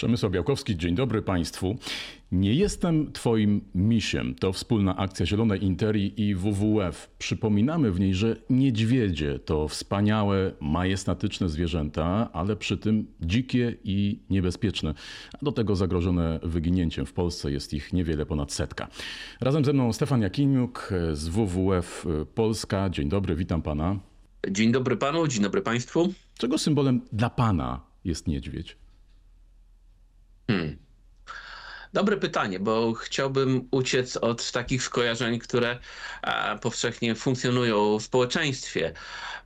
Przemysł Białkowski, dzień dobry Państwu. Nie jestem Twoim misiem. To wspólna akcja Zielonej Interii i WWF. Przypominamy w niej, że niedźwiedzie to wspaniałe, majestatyczne zwierzęta, ale przy tym dzikie i niebezpieczne. A do tego zagrożone wyginięciem. W Polsce jest ich niewiele ponad setka. Razem ze mną Stefan Jakimiuk z WWF Polska. Dzień dobry, witam Pana. Dzień dobry Panu, dzień dobry Państwu. Czego symbolem dla Pana jest niedźwiedź? Hmm. Dobre pytanie, bo chciałbym uciec od takich skojarzeń, które powszechnie funkcjonują w społeczeństwie,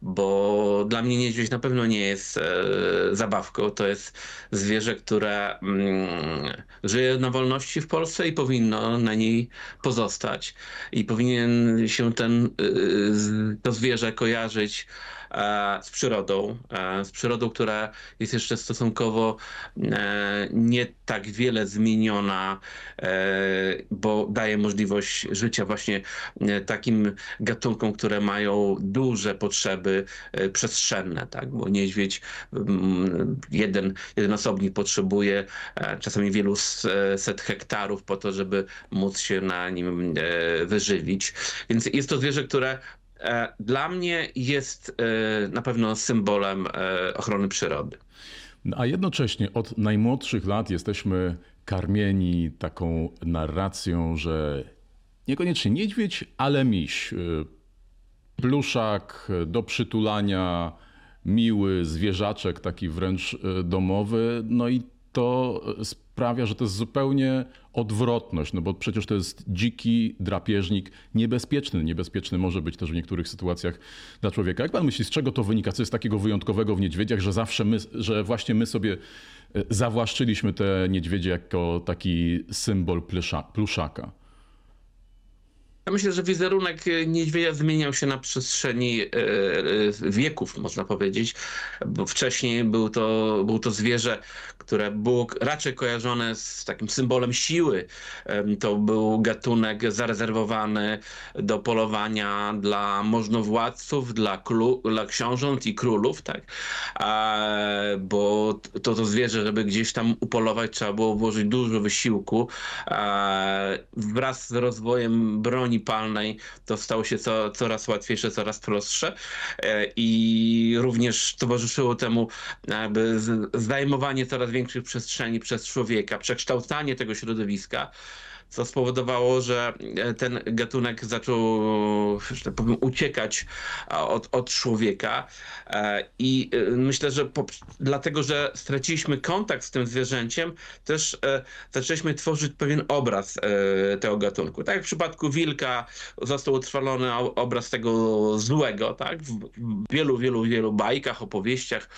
bo dla mnie niedźwiedź na pewno nie jest e, zabawką. To jest zwierzę, które mm, żyje na wolności w Polsce i powinno na niej pozostać. I powinien się ten, y, to zwierzę kojarzyć E, z przyrodą, e, z przyrodą, która jest jeszcze stosunkowo e, nie tak wiele zmieniona, bo daje możliwość życia właśnie takim gatunkom, które mają duże potrzeby przestrzenne, tak? bo niedźwiedź, mm, jeden, jeden osobnik potrzebuje czasami wielu set hektarów po to, żeby móc się na nim wyżywić. Więc jest to zwierzę, które E, dla mnie jest e, na pewno symbolem e, ochrony przyrody. A jednocześnie od najmłodszych lat jesteśmy karmieni taką narracją, że niekoniecznie niedźwiedź, ale miś. Pluszak do przytulania, miły zwierzaczek, taki wręcz domowy. No i to sprawia, że to jest zupełnie odwrotność, no bo przecież to jest dziki drapieżnik, niebezpieczny. Niebezpieczny może być też w niektórych sytuacjach dla człowieka. Jak pan myśli, z czego to wynika? Co jest takiego wyjątkowego w niedźwiedziach, że zawsze my, że właśnie my sobie e, zawłaszczyliśmy te niedźwiedzie jako taki symbol plusza, pluszaka? Ja myślę, że wizerunek e, niedźwiedzia zmieniał się na przestrzeni e, e, wieków, można powiedzieć, bo wcześniej był to, był to zwierzę, które było raczej kojarzone z takim symbolem siły. To był gatunek zarezerwowany do polowania dla możnowładców, dla, klu, dla książąt i królów, tak? bo to to zwierzę, żeby gdzieś tam upolować, trzeba było włożyć dużo wysiłku. Wraz z rozwojem broni broni palnej to stało się co, coraz łatwiejsze, coraz prostsze. E, i również towarzyszyło temu jakby zajmowanie coraz większych przestrzeni przez człowieka, przekształcanie tego środowiska co spowodowało, że e, ten gatunek zaczął, że tak powiem, uciekać od, od człowieka. E, I e, myślę, że po, dlatego, że straciliśmy kontakt z tym zwierzęciem, też zaczęliśmy tworzyć pewien obraz tego gatunku. Tak jak w przypadku wilka został utrwalony obraz tego złego, tak? W wielu, wielu, wielu bajkach, opowieściach.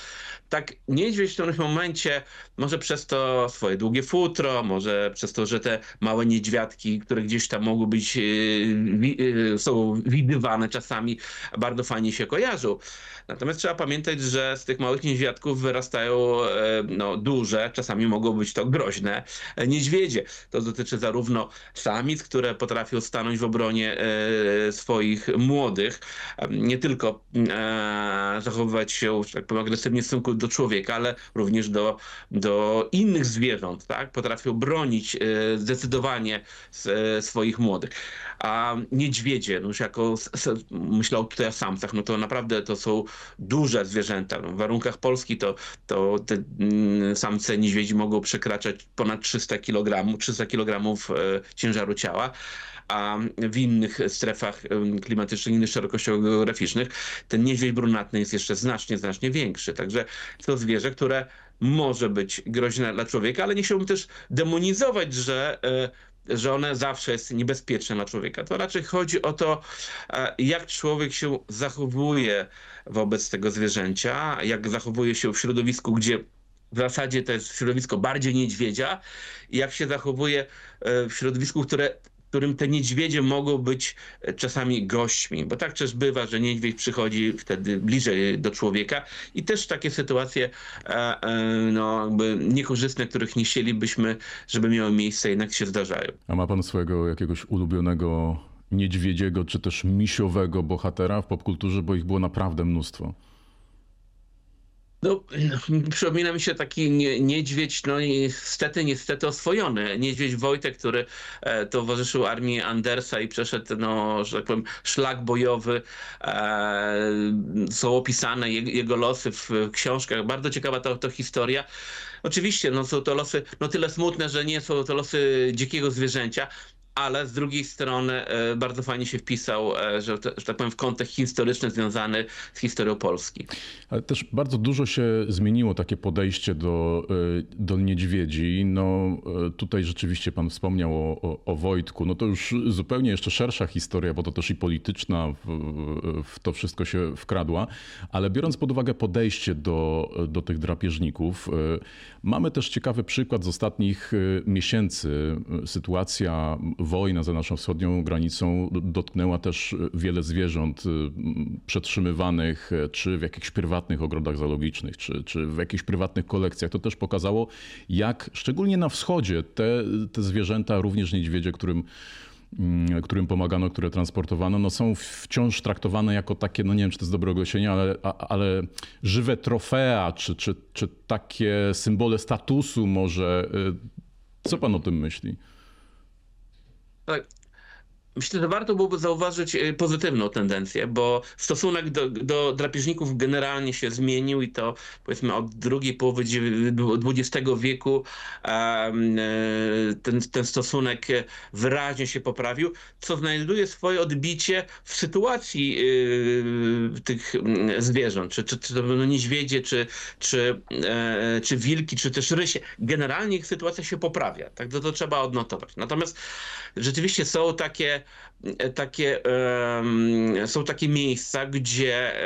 Tak niedźwiedź w którymś momencie, może przez to swoje długie futro, może przez to, że te małe niedźwiedzie niedźwiadki, które gdzieś tam mogły być, e, e, są widywane czasami, bardzo fajnie się kojarzą. Natomiast trzeba pamiętać, że z tych małych niedźwiadków wyrastają e, no, duże, czasami mogą być to groźne niedźwiedzie. To dotyczy zarówno samic, które potrafią stanąć w obronie swoich młodych, nie tylko zachowywać się, tak powiem, agresywnie w stosunku do człowieka, ale również do, do innych zwierząt, tak? Potrafią bronić zdecydowanie swoich młodych. A niedźwiedzie, no już jako myślał tutaj o samcach, no to naprawdę to są duże zwierzęta. No w warunkach Polski to, to te mm, samce niedźwiedzi mogą przekraczać ponad 300 kg, 300 kg ciężaru ciała a w innych strefach klimatycznych, innych szerokościach geograficznych ten niedźwiedź brunatny jest jeszcze znacznie, znacznie większy. Także to zwierzę, które może być groźne dla człowieka, ale nie chciałbym też demonizować, że e, że one zawsze jest niebezpieczne dla człowieka. To raczej chodzi o to, e, jak człowiek się zachowuje wobec tego zwierzęcia, jak zachowuje się w środowisku, gdzie w zasadzie to jest środowisko bardziej niedźwiedzia i jak się zachowuje e, w środowisku, które którym te niedźwiedzie mogą być e, czasami gośćmi, bo tak też bywa, że niedźwiedź przychodzi wtedy bliżej do człowieka i też takie sytuacje e, e, no, niekorzystne, których nie chcielibyśmy, żeby miały miejsce, jednak się zdarzają. A ma pan swojego jakiegoś ulubionego niedźwiedziego czy też misiowego bohatera w popkulturze, bo ich było naprawdę mnóstwo? No, przypomina mi się taki niedźwiedź, no niestety, niestety oswojony. Niedźwiedź Wojtek, który e, towarzyszył armii Andersa i przeszedł, no, że tak powiem, szlak bojowy. E, są opisane jego, jego losy w książkach. Bardzo ciekawa to, to historia. Oczywiście, no są to losy, no tyle smutne, że nie są to losy dzikiego zwierzęcia, ale z drugiej strony e, bardzo fajnie się wpisał, e, że, że tak powiem, w kontekst historyczny związany z historią Polski. Ale też bardzo dużo się zmieniło takie podejście do, e, do niedźwiedzi. No tutaj rzeczywiście pan wspomniał o, o, o Wojtku. No to już zupełnie jeszcze szersza historia, bo to też i polityczna w, w to wszystko się wkradła. Ale biorąc pod uwagę podejście do, do tych drapieżników, mamy też ciekawy przykład z ostatnich miesięcy. Sytuacja wojna za naszą wschodnią granicą dotknęła też wiele zwierząt y, przetrzymywanych e, czy w jakichś prywatnych ogrodach zoologicznych, czy, czy w jakichś prywatnych kolekcjach. To też pokazało, jak szczególnie na wschodzie te, te zwierzęta, również niedźwiedzie, którym mm, którym pomagano, które transportowano, no są wciąż traktowane jako takie, no nie wiem, czy to jest dobre ogłoszenie, ale, ale żywe trofea, czy, czy, czy takie symbole statusu może. Y, co pan o tym myśli? Tak. Myślę, że warto byłoby zauważyć y, pozytywną tendencję, bo stosunek do, do drapieżników generalnie się zmienił i to powiedzmy od drugiej połowy XX wieku y, ten, ten stosunek wyraźnie się poprawił, co znajduje swoje odbicie w sytuacji y, tych mm, zwierząt, czy, czy, czy to będą niedźwiedzie, czy, czy, e, czy wilki, czy też rysie. Generalnie ich sytuacja się poprawia, tak to, to trzeba odnotować. Natomiast rzeczywiście są takie takie, są takie miejsca, gdzie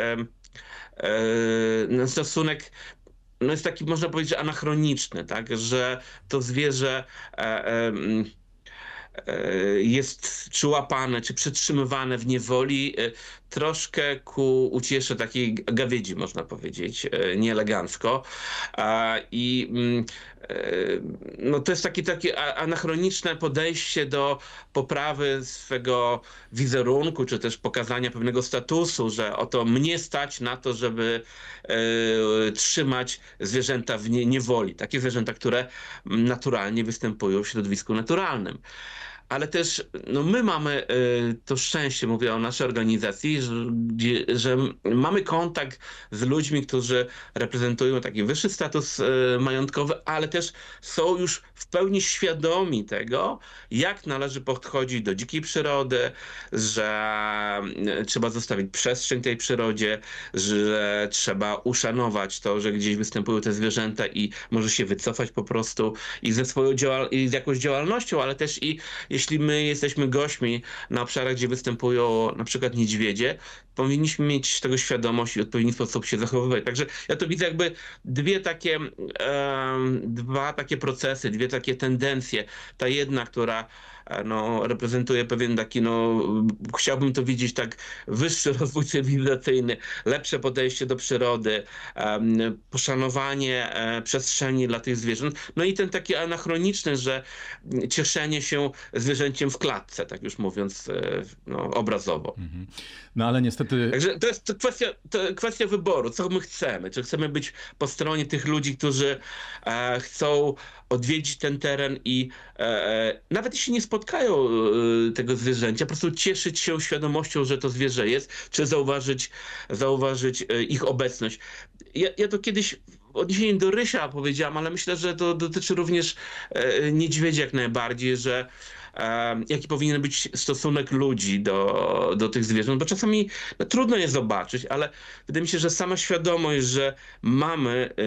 e, stosunek no jest taki, można powiedzieć, anachroniczny, tak? że to zwierzę e, e, jest czy łapane, czy przetrzymywane w niewoli troszkę ku uciesze takiej gawiedzi, można powiedzieć, nieelegancko. I mm, no to jest takie, takie anachroniczne podejście do poprawy swego wizerunku, czy też pokazania pewnego statusu, że oto mnie stać na to, żeby e, trzymać zwierzęta w niewoli. Takie zwierzęta, które naturalnie występują w środowisku naturalnym ale też no my mamy y, to szczęście, mówię o naszej organizacji, że, że mamy kontakt z ludźmi, którzy reprezentują taki wyższy status y, majątkowy, ale też są już w pełni świadomi tego, jak należy podchodzić do dzikiej przyrody, że y, trzeba zostawić przestrzeń tej przyrodzie, że trzeba uszanować to, że gdzieś występują te zwierzęta i może się wycofać po prostu i ze swoją i z jakąś działalnością, ale też i jeśli my jesteśmy gośćmi na obszarach, gdzie występują na przykład niedźwiedzie, powinniśmy mieć tego świadomość i w odpowiedni sposób się zachowywać. Także ja to widzę jakby dwie takie, e, dwa takie procesy, dwie takie tendencje. Ta jedna, która no, reprezentuje pewien taki, no, chciałbym to widzieć tak, wyższy rozwój cywilizacyjny, lepsze podejście do przyrody, poszanowanie e, przestrzeni dla tych zwierząt, no i ten taki anachroniczny, że cieszenie się zwierzęciem w klatce, tak już mówiąc e, no, obrazowo. Mhm. No ale niestety... Także to jest kwestia, to kwestia wyboru, co my chcemy, czy chcemy być po stronie tych ludzi, którzy e, chcą odwiedzić ten teren i e, e, nawet jeśli nie spotkają e, tego zwierzęcia, po prostu cieszyć się świadomością, że to zwierzę jest, czy zauważyć, zauważyć e, ich obecność. Ja, ja to kiedyś w odniesieniu do Rysia powiedziałam, ale myślę, że to dotyczy również e, niedźwiedzi jak najbardziej, że jaki powinien być stosunek ludzi do, do tych zwierząt, bo czasami no, trudno je zobaczyć, ale wydaje mi się, że sama świadomość, że mamy y,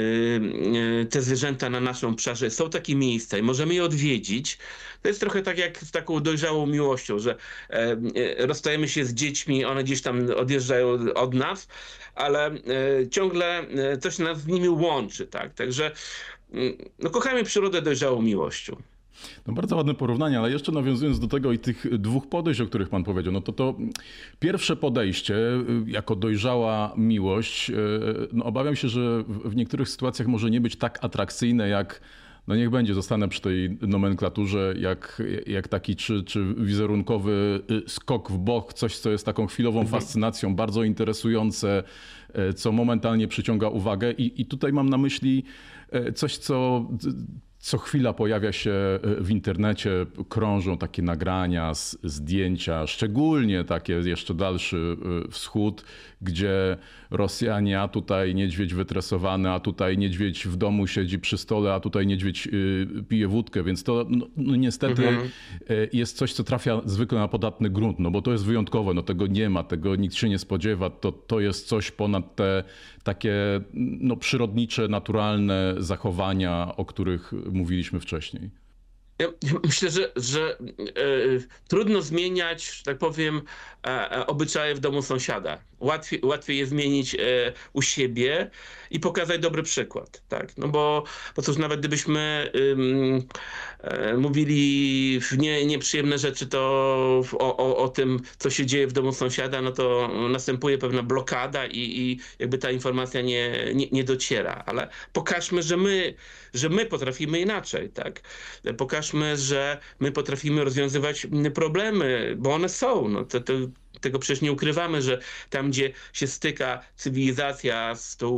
y, te zwierzęta na naszym obszarze, są takie miejsca i możemy je odwiedzić, to jest trochę tak jak z taką dojrzałą miłością, że e, rozstajemy się z dziećmi, one gdzieś tam odjeżdżają od nas, ale e, ciągle coś nas z nimi łączy, tak? Także no, kochamy przyrodę dojrzałą miłością. No bardzo ładne porównanie, ale jeszcze nawiązując do tego i tych dwóch podejść, o których pan powiedział, no to to pierwsze podejście y, jako dojrzała miłość, y, no obawiam się, że w niektórych sytuacjach może nie być tak atrakcyjne jak no niech będzie, zostanę przy tej nomenklaturze, jak, jak taki czy, czy wizerunkowy y, skok w bok, coś, co jest taką chwilową mhm. fascynacją, bardzo interesujące, co momentalnie przyciąga uwagę. I, I tutaj mam na myśli coś, co co chwila pojawia się e, w internecie, krążą takie nagrania, zdjęcia, szczególnie takie jeszcze dalszy wschód, gdzie Rosjanie, a tutaj niedźwiedź wytresowany, a tutaj niedźwiedź w domu siedzi przy stole, a tutaj niedźwiedź y, pije wódkę, więc to no, no niestety mhm. Jest coś, co trafia zwykle na podatny grunt, no bo to jest wyjątkowe, no tego nie ma, tego nikt się nie spodziewa, to, to jest coś ponad te takie no, przyrodnicze, naturalne zachowania, o których mówiliśmy wcześniej. Ja myślę, że, że e, trudno zmieniać, że tak powiem, e, e, obyczaje w domu sąsiada. Łatwiej, łatwiej je zmienić u siebie i pokazać dobry przykład. Tak? No bo, bo cóż, nawet gdybyśmy mówili nie, nieprzyjemne rzeczy to o, o, o, tym, co się dzieje w domu sąsiada, no to następuje pewna blokada i, i jakby ta informacja nie, nie, nie dociera. Ale pokażmy, że my, że my potrafimy inaczej. Tak? Pokażmy, że my potrafimy rozwiązywać problemy, bo one są. No, to, to, tego przecież nie ukrywamy, że tam, gdzie się styka cywilizacja z tą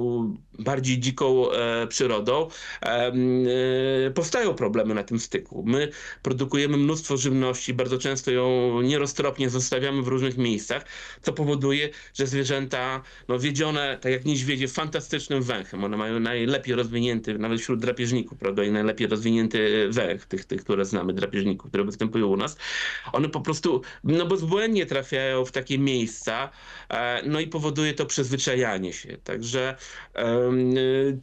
bardziej dziką e, przyrodą, e, powstają problemy na tym styku. My produkujemy mnóstwo żywności, bardzo często ją nieroztropnie zostawiamy w różnych miejscach, co powoduje, że zwierzęta, no wiedzione, tak jak niedźwiedzie, fantastycznym węchem. One mają najlepiej rozwinięty, nawet wśród drapieżników, prawda, i najlepiej rozwinięty węch, tych, tych które znamy, drapieżników, które występują u nas. One po prostu, no bezbłędnie trafiają w takie miejsca, e, no i powoduje to przyzwyczajanie się. Także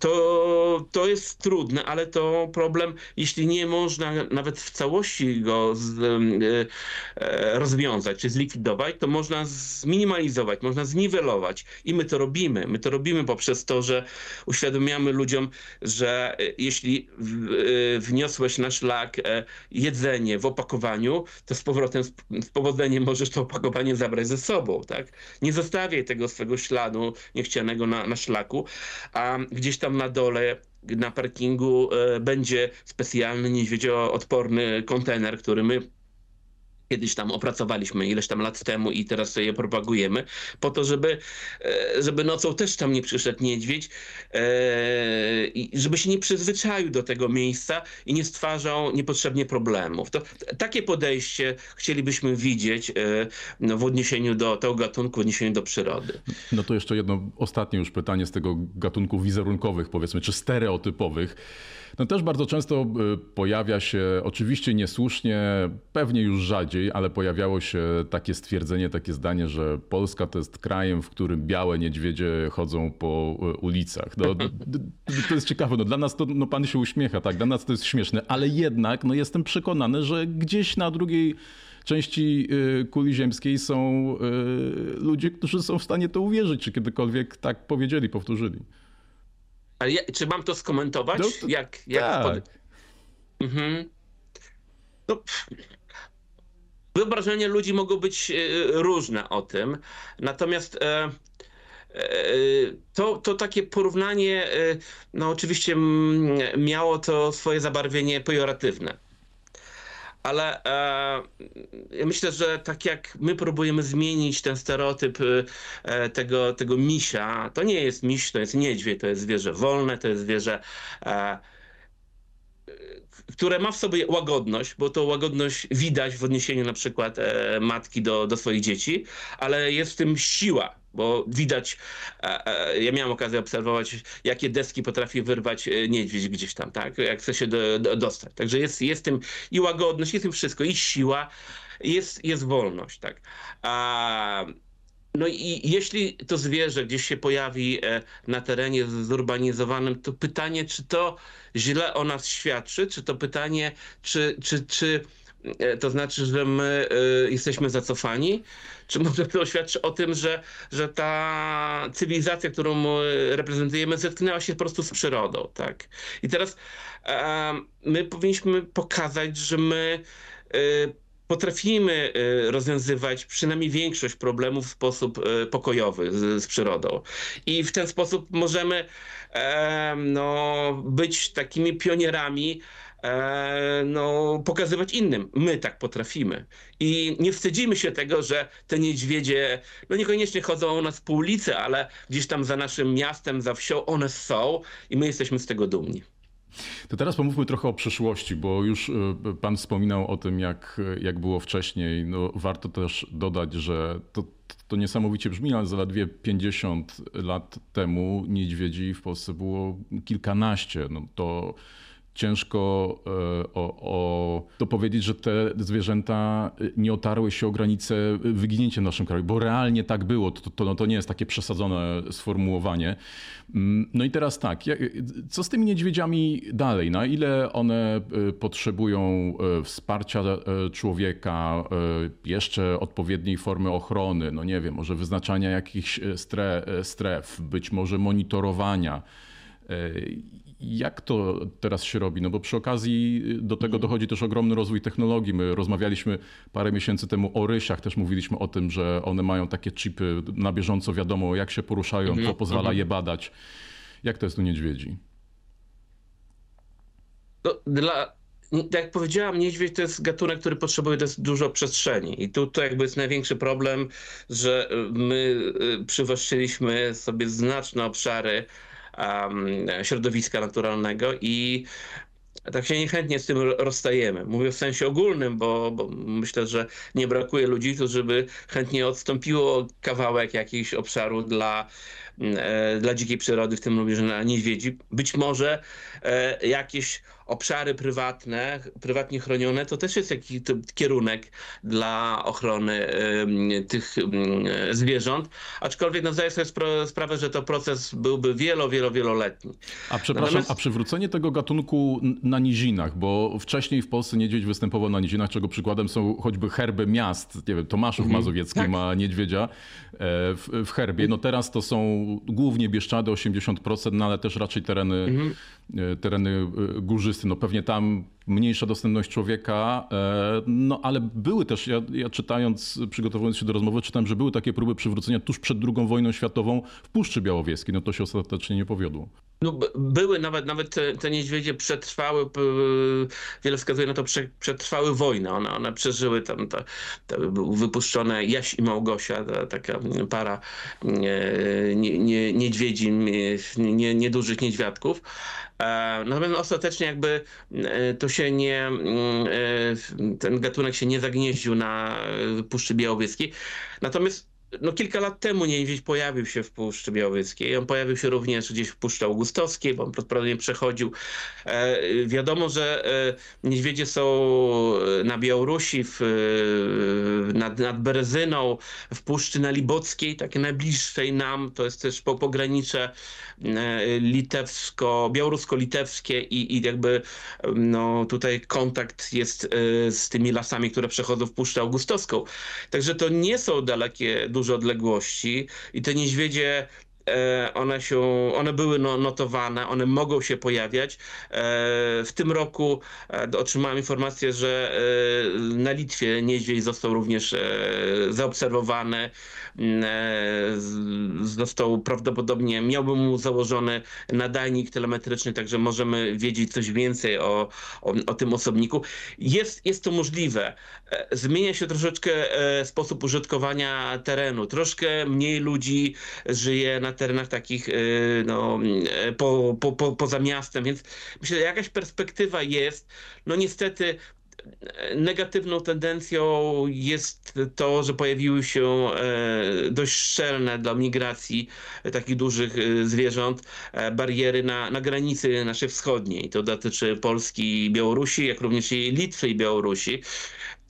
to, to jest trudne, ale to problem, jeśli nie można nawet w całości go z, e, rozwiązać czy zlikwidować, to można zminimalizować, można zniwelować i my to robimy. My to robimy poprzez to, że uświadamiamy ludziom, że e, jeśli wniosłeś na szlak jedzenie w opakowaniu, to z powrotem z powodzeniem możesz to opakowanie zabrać zabrać ze sobą, tak? Nie zostawiaj tego swego śladu niechcianego na, na szlaku, a gdzieś tam na dole na parkingu e, będzie specjalny niedźwiedzioodporny kontener, który my kiedyś tam opracowaliśmy ileś tam lat temu i teraz je propagujemy, po to, żeby, e, żeby nocą też tam nie przyszedł niedźwiedź e, i żeby się nie przyzwyczaił do tego miejsca i nie stwarzał niepotrzebnie problemów. To, takie podejście chcielibyśmy widzieć e, no, w odniesieniu do tego gatunku, w odniesieniu do przyrody. No to jeszcze jedno ostatnie już pytanie z tego gatunku wizerunkowych powiedzmy, czy stereotypowych. No też bardzo często pojawia się, oczywiście niesłusznie, pewnie już rzadziej, ale pojawiało się takie stwierdzenie, takie zdanie, że Polska to jest krajem, w którym białe niedźwiedzie chodzą po y, ulicach. No, to jest ciekawe, no, dla nas to, no pan się uśmiecha, tak, dla nas to jest śmieszne, ale jednak no, jestem przekonany, że gdzieś na drugiej części y, kuli ziemskiej są ludzie, którzy są w stanie to uwierzyć, czy kiedykolwiek tak powiedzieli, powtórzyli. Ale ja, czy mam to skomentować? No, to, jak, jak tak. Pod... Mhm. No, wyobrażenia ludzi mogą być e, różne o tym, natomiast e, e, to, to takie porównanie, no oczywiście miało to swoje zabarwienie pejoratywne. Ale ja myślę, że tak jak my próbujemy zmienić ten stereotyp tego, tego misia, to nie jest miś, to jest niedźwiedź, to jest zwierzę wolne, to jest zwierzę które ma w sobie łagodność, bo to łagodność widać w odniesieniu na przykład e, matki do, do swoich dzieci, ale jest w tym siła, bo widać, e, e, ja miałem okazję obserwować, jakie deski potrafi wyrwać e, niedźwiedź gdzieś tam, tak, jak chce się do, do, dostać. Także jest, jest tym i łagodność, jest tym wszystko, i siła, jest, jest wolność, tak. A, no i jeśli to zwierzę gdzieś się pojawi na terenie zurbanizowanym, to pytanie, czy to źle o nas świadczy, czy to pytanie, czy, czy, czy E, to znaczy, że my e, jesteśmy zacofani? Czy może to świadczy o tym, że, że ta cywilizacja, którą reprezentujemy, zetknęła się po prostu z przyrodą, tak? I teraz my powinniśmy pokazać, że my e, potrafimy rozwiązywać przynajmniej większość problemów w sposób pokojowy z, z przyrodą. I w ten sposób możemy no, być takimi pionierami E, no, pokazywać innym. My tak potrafimy. I nie wstydzimy się tego, że te niedźwiedzie, no niekoniecznie chodzą u nas po ulicy, ale gdzieś tam za naszym miastem, za wsią one są i my jesteśmy z tego dumni. To teraz pomówmy trochę o przyszłości, bo już e, pan wspominał o tym, jak, jak było wcześniej. No, warto też dodać, że to, to niesamowicie brzmi, ale zaledwie 50 lat temu niedźwiedzi w Polsce było kilkanaście. No, to ciężko e, o, o, to powiedzieć, że te zwierzęta nie otarły się o granicę wyginięcia w naszym kraju, bo realnie tak było. To, to, no to nie jest takie przesadzone sformułowanie. Mm, no i teraz tak, co z tymi niedźwiedziami dalej? Na ile one e, potrzebują e, wsparcia człowieka, jeszcze odpowiedniej formy ochrony, no nie wiem, może wyznaczania jakichś stref, być może monitorowania jak to teraz się robi? No bo przy okazji do tego mhm. dochodzi też ogromny rozwój technologii. My rozmawialiśmy parę miesięcy temu o rysiach, też mówiliśmy o tym, że one mają takie chipy, na bieżąco wiadomo jak się poruszają, to mhm, pozwala mhm. je badać. Jak to jest u niedźwiedzi? No, dla, jak powiedziałam, niedźwiedź to jest gatunek, który potrzebuje dużo przestrzeni. I tu to jakby jest największy problem, że my y, przywłaszczyliśmy sobie znaczne obszary środowiska naturalnego i tak się niechętnie z tym rozstajemy. Mówię w sensie ogólnym, bo, bo, myślę, że nie brakuje ludzi, którzy by chętnie odstąpiło kawałek jakiegoś obszaru dla, dla dzikiej przyrody, w tym również na niedźwiedzi. Być może e, jakieś obszary prywatne, prywatnie chronione, to też jest jakiś kierunek dla ochrony tych zwierząt. Aczkolwiek no, zdaję sobie sprawę, że to proces byłby wielo, wielo, wieloletni. A przepraszam, Natomiast... a przywrócenie tego gatunku na nizinach, bo wcześniej w Polsce niedźwiedź występował na nizinach, czego przykładem są choćby herby miast. Nie wiem, Tomaszów mhm. Mazowiecki tak. ma niedźwiedzia e, w, w, herbie. No teraz to są głównie Bieszczady, 80%, no ale też raczej tereny, mhm. E, tereny e, górzyste no pewnie tam mniejsza dostępność człowieka, e, no ale były też, ja, ja, czytając, przygotowując się do rozmowy, czytałem, że były takie próby przywrócenia tuż przed II wojną światową w Puszczy Białowieskiej, no to się ostatecznie nie powiodło. No, były nawet, nawet te, te niedźwiedzie przetrwały, wiele wskazuje na to, przetrwały wojnę, one, one przeżyły tam, ta, ta, wypuszczone Jaś i Małgosia, ta, taka para nie, nie, niedźwiedzi, nie, niedużych niedźwiadków. E, natomiast ostatecznie jakby e, to się nie, mm, e, ten gatunek się nie zagnieździł na Puszczy Białowieskiej. Natomiast no, kilka lat temu niedźwiedź pojawił się w Puszczy Białowieskiej. On pojawił się również gdzieś w Puszczy Augustowskiej, bo on prawdopodobnie przechodził. E, wiadomo, że e, niedźwiedzie są na Białorusi, w, nad, nad Berezyną, w Puszczy na Libockiej, takie najbliższej nam. To jest też po pogranicze e, litewsko, białorusko-litewskie i, i jakby no, tutaj kontakt jest e, z tymi lasami, które przechodzą w Puszczę Augustowską. Także to nie są dalekie, duże odległości i te niedźwiedzie e, one, się, one były no, notowane, one mogą się pojawiać. E, w tym roku e, otrzymałem informację, że na Litwie niedźwiedź został również zaobserwowany. Został prawdopodobnie, miałby mu założony nadajnik telemetryczny, także możemy wiedzieć coś więcej o, o, o tym osobniku. Jest, jest to możliwe. Zmienia się troszeczkę sposób użytkowania terenu. Troszkę mniej ludzi żyje na terenach takich y, no, po, po, po, poza miastem, więc myślę, że jakaś perspektywa jest. No niestety negatywną tendencją jest to, że pojawiły się dość szczelne dla migracji takich dużych zwierząt bariery na, na granicy naszej wschodniej. To dotyczy Polski i Białorusi, jak również i Litwy i Białorusi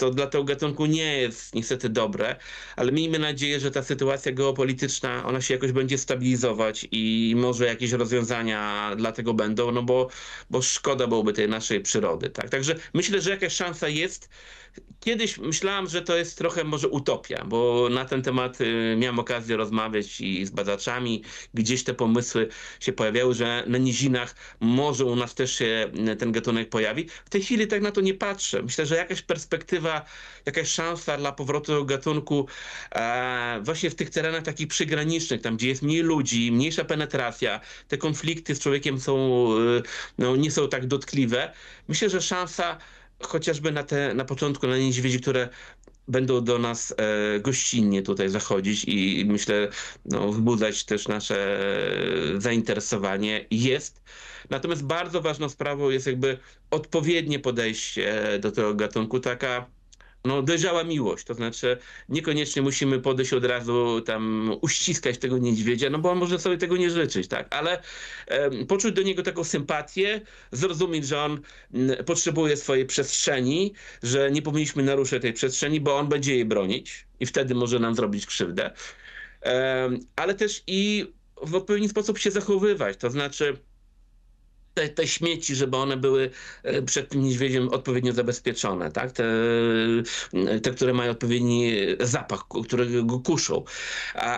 to dla tego gatunku nie jest niestety dobre, ale miejmy nadzieję, że ta sytuacja geopolityczna, ona się jakoś będzie stabilizować i może jakieś rozwiązania dla tego będą, no bo, bo szkoda byłoby tej naszej przyrody. Tak? Także myślę, że jakaś szansa jest. Kiedyś myślałem, że to jest trochę może utopia, bo na ten temat y, miałem okazję rozmawiać i z badaczami. Gdzieś te pomysły się pojawiały, że na nizinach może u nas też się y, ten gatunek pojawi. W tej chwili tak na to nie patrzę. Myślę, że jakaś perspektywa, jakaś szansa dla powrotu do gatunku e, właśnie w tych terenach takich przygranicznych, tam gdzie jest mniej ludzi, mniejsza penetracja, te konflikty z człowiekiem są, y, no, nie są tak dotkliwe. Myślę, że szansa chociażby na te, na początku, na niedźwiedzi, które będą do nas e, gościnnie tutaj zachodzić i myślę, no, wzbudzać też nasze zainteresowanie jest. Natomiast bardzo ważną sprawą jest jakby odpowiednie podejście do tego gatunku, taka no, dojrzała miłość. To znaczy, niekoniecznie musimy podejść od razu tam uściskać tego niedźwiedzia, no bo on może sobie tego nie życzyć, tak? Ale e, poczuć do niego taką sympatię, zrozumieć, że on m, potrzebuje swojej przestrzeni, że nie powinniśmy naruszać tej przestrzeni, bo on będzie jej bronić i wtedy może nam zrobić krzywdę. E, ale też i w odpowiedni sposób się zachowywać, to znaczy te, te śmieci, żeby one były e, przed tym niedźwiedziem odpowiednio zabezpieczone, tak? Te, te które mają odpowiedni zapach, które go kuszą.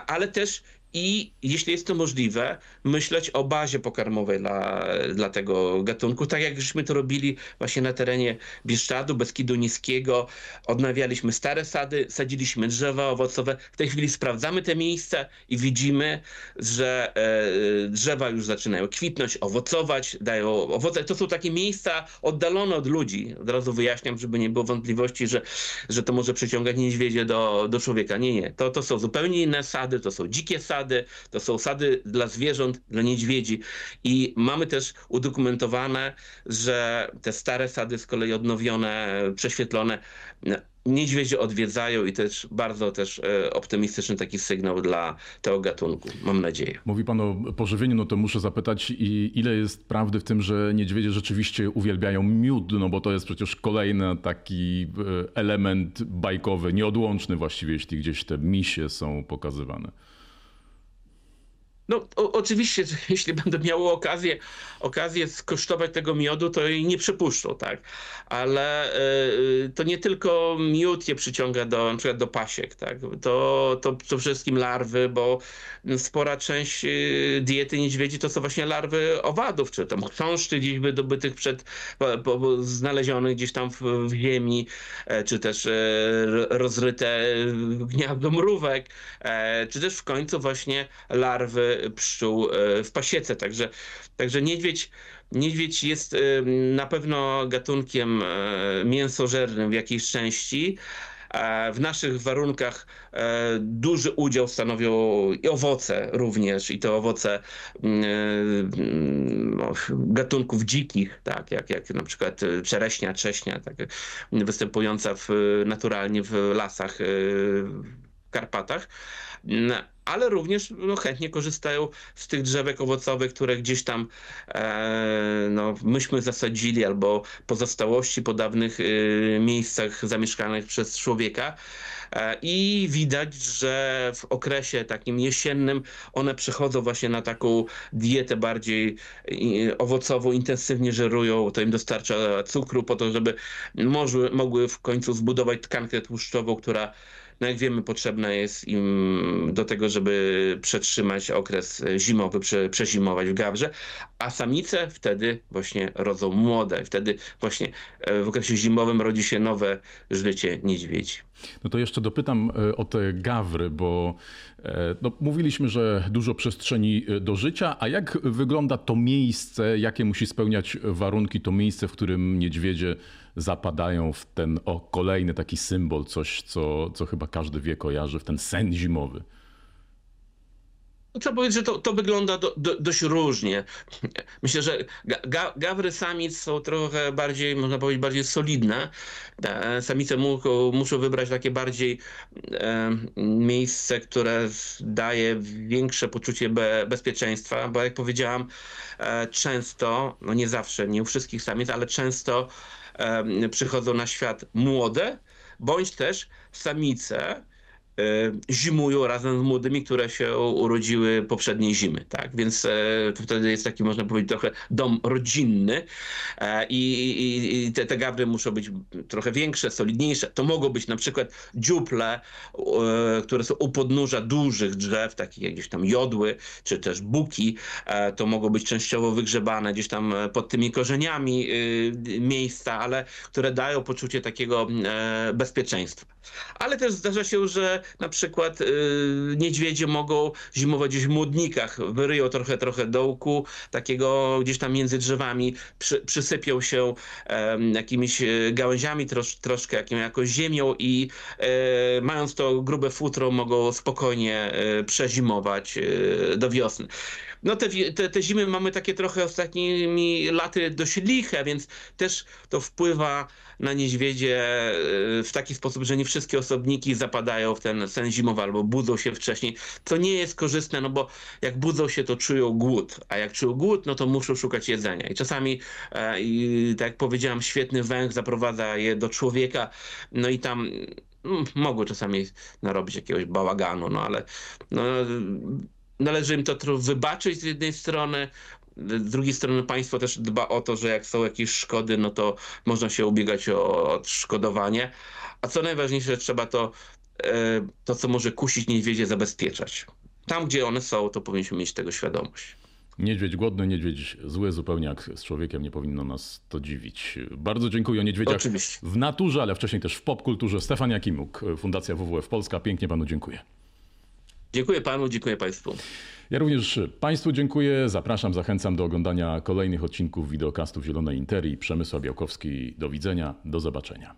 Ale też i jeśli jest to możliwe, myśleć o bazie pokarmowej dla, dla tego gatunku, tak jak żeśmy to robili właśnie na terenie Bieszczadu, Beskidu Niskiego. Odnawialiśmy stare sady, sadziliśmy drzewa owocowe. W tej chwili sprawdzamy te miejsca i widzimy, że e, drzewa już zaczynają kwitnąć, owocować, dają owoce. To są takie miejsca oddalone od ludzi. Od razu wyjaśniam, żeby nie było wątpliwości, że, że to może przyciągać niedźwiedzie do, do człowieka. Nie, nie. To, to są zupełnie inne sady, to są dzikie sady, to są sady dla zwierząt, dla niedźwiedzi. I mamy też udokumentowane, że te stare sady z kolei odnowione, prześwietlone, niedźwiedzie odwiedzają i też bardzo też e, optymistyczny taki sygnał dla tego gatunku, mam nadzieję. Mówi pan o pożywieniu, no to muszę zapytać, ile jest prawdy w tym, że niedźwiedzie rzeczywiście uwielbiają miód, no bo to jest przecież kolejny taki e, element bajkowy, nieodłączny właściwie, jeśli gdzieś te misie są pokazywane. No o, oczywiście, jeśli będę miał okazję, okazję skosztować tego miodu, to jej nie przypuszczą, tak? Ale y, to nie tylko miód je przyciąga do, na przykład do pasiek, tak? To, to przede wszystkim larwy, bo spora część y, diety niedźwiedzi to są właśnie larwy owadów, czy tam chrząszczy gdzieś wydobytych przed, po, po, znalezionych gdzieś tam w, w ziemi, e, czy też e, rozryte gniazdo mrówek, e, czy też w końcu właśnie larwy pszczół w pasiece, także, także niedźwiedź Niedźwiedź jest na pewno gatunkiem mięsożernym w jakiejś części, w naszych warunkach e, duży udział stanowią i owoce również, i to owoce mm, e, no, gatunków dzikich, tak, jak, jak na przykład czereśnia, cześnia, tak, występująca w, naturalnie w lasach e, Karpatach ale również no, chętnie korzystają z tych drzewek owocowych, które gdzieś tam e, no, myśmy zasadzili albo pozostałości po dawnych e, miejscach zamieszkanych przez człowieka. E, I widać, że w okresie takim jesiennym one przechodzą właśnie na taką dietę bardziej owocową, intensywnie żerują, to im dostarcza cukru po to, żeby mogły w końcu zbudować tkankę tłuszczową, która no jak wiemy, potrzebne jest im do tego, żeby przetrzymać okres zimowy, prze, przezimować w gawrze, a samice wtedy właśnie rodzą młode. Wtedy właśnie e, w okresie zimowym rodzi się nowe życie niedźwiedzi. No to jeszcze dopytam e, o te gawry, bo e, no, mówiliśmy, że dużo przestrzeni do życia, a jak wygląda to miejsce, jakie musi spełniać warunki to miejsce, w którym niedźwiedzie zapadają w ten o, kolejny taki symbol, coś, co, co chyba każdy wie, kojarzy, w ten sen zimowy. No, trzeba powiedzieć, że to, to wygląda do, do, dość różnie. Myślę, że ga, gawry samic są trochę bardziej, można powiedzieć, bardziej solidne. E, samice mu, muszą wybrać takie bardziej e, miejsce, które daje większe poczucie be, bezpieczeństwa, bo jak powiedziałam, e, często, no nie zawsze, nie u wszystkich samic, ale często przychodzą na świat młode, bądź też samice zimują razem z młodymi, które się urodziły poprzedniej zimy, tak? Więc wtedy jest taki, można powiedzieć, trochę dom rodzinny i, i, i te, te gawry muszą być trochę większe, solidniejsze. To mogą być na przykład dziuple, które są u podnóża dużych drzew, takich jak gdzieś tam jodły, czy też buki. To mogą być częściowo wygrzebane gdzieś tam pod tymi korzeniami miejsca, ale które dają poczucie takiego bezpieczeństwa. Ale też zdarza się, że na przykład y, niedźwiedzie mogą zimować gdzieś w młodnikach, wyryją trochę, trochę dołku, takiego gdzieś tam między drzewami, przy, przysypią się jakimiś gałęziami, trosz, troszkę jakim, jakąś ziemią i e, mając to grube futro mogą spokojnie e, przezimować e, do wiosny. No te, te, te zimy mamy takie trochę ostatnimi laty dość liche, więc też to wpływa na niedźwiedzie e, w taki sposób, że nie wszystkie osobniki zapadają w ten sen zimowy albo budzą się wcześniej, co nie jest korzystne, no bo jak budzą się, to czują głód, a jak czują głód, no to muszą szukać jedzenia. I czasami, e, i, tak jak powiedziałem, świetny węch zaprowadza je do człowieka, no i tam mm, mogły czasami narobić jakiegoś bałaganu, no ale no, należy im to wybaczyć z jednej strony, z drugiej strony państwo też dba o to, że jak są jakieś szkody, no to można się ubiegać o odszkodowanie. A co najważniejsze, trzeba to, e, to co może kusić niedźwiedzie, zabezpieczać. Tam, gdzie one są, to powinniśmy mieć tego świadomość. Niedźwiedź głodny, niedźwiedź zły, zupełnie jak z człowiekiem, nie powinno nas to dziwić. Bardzo dziękuję o niedźwiedziach Oczywiście. w naturze, ale wcześniej też w popkulturze. Stefan Jakimuk, Fundacja WWF Polska. Pięknie panu dziękuję. Dziękuję panu, dziękuję państwu. Ja również państwu dziękuję. Zapraszam, zachęcam do oglądania kolejnych odcinków wideokastów Zielonej Interii. Przemysła Białkowski. Do widzenia, do zobaczenia.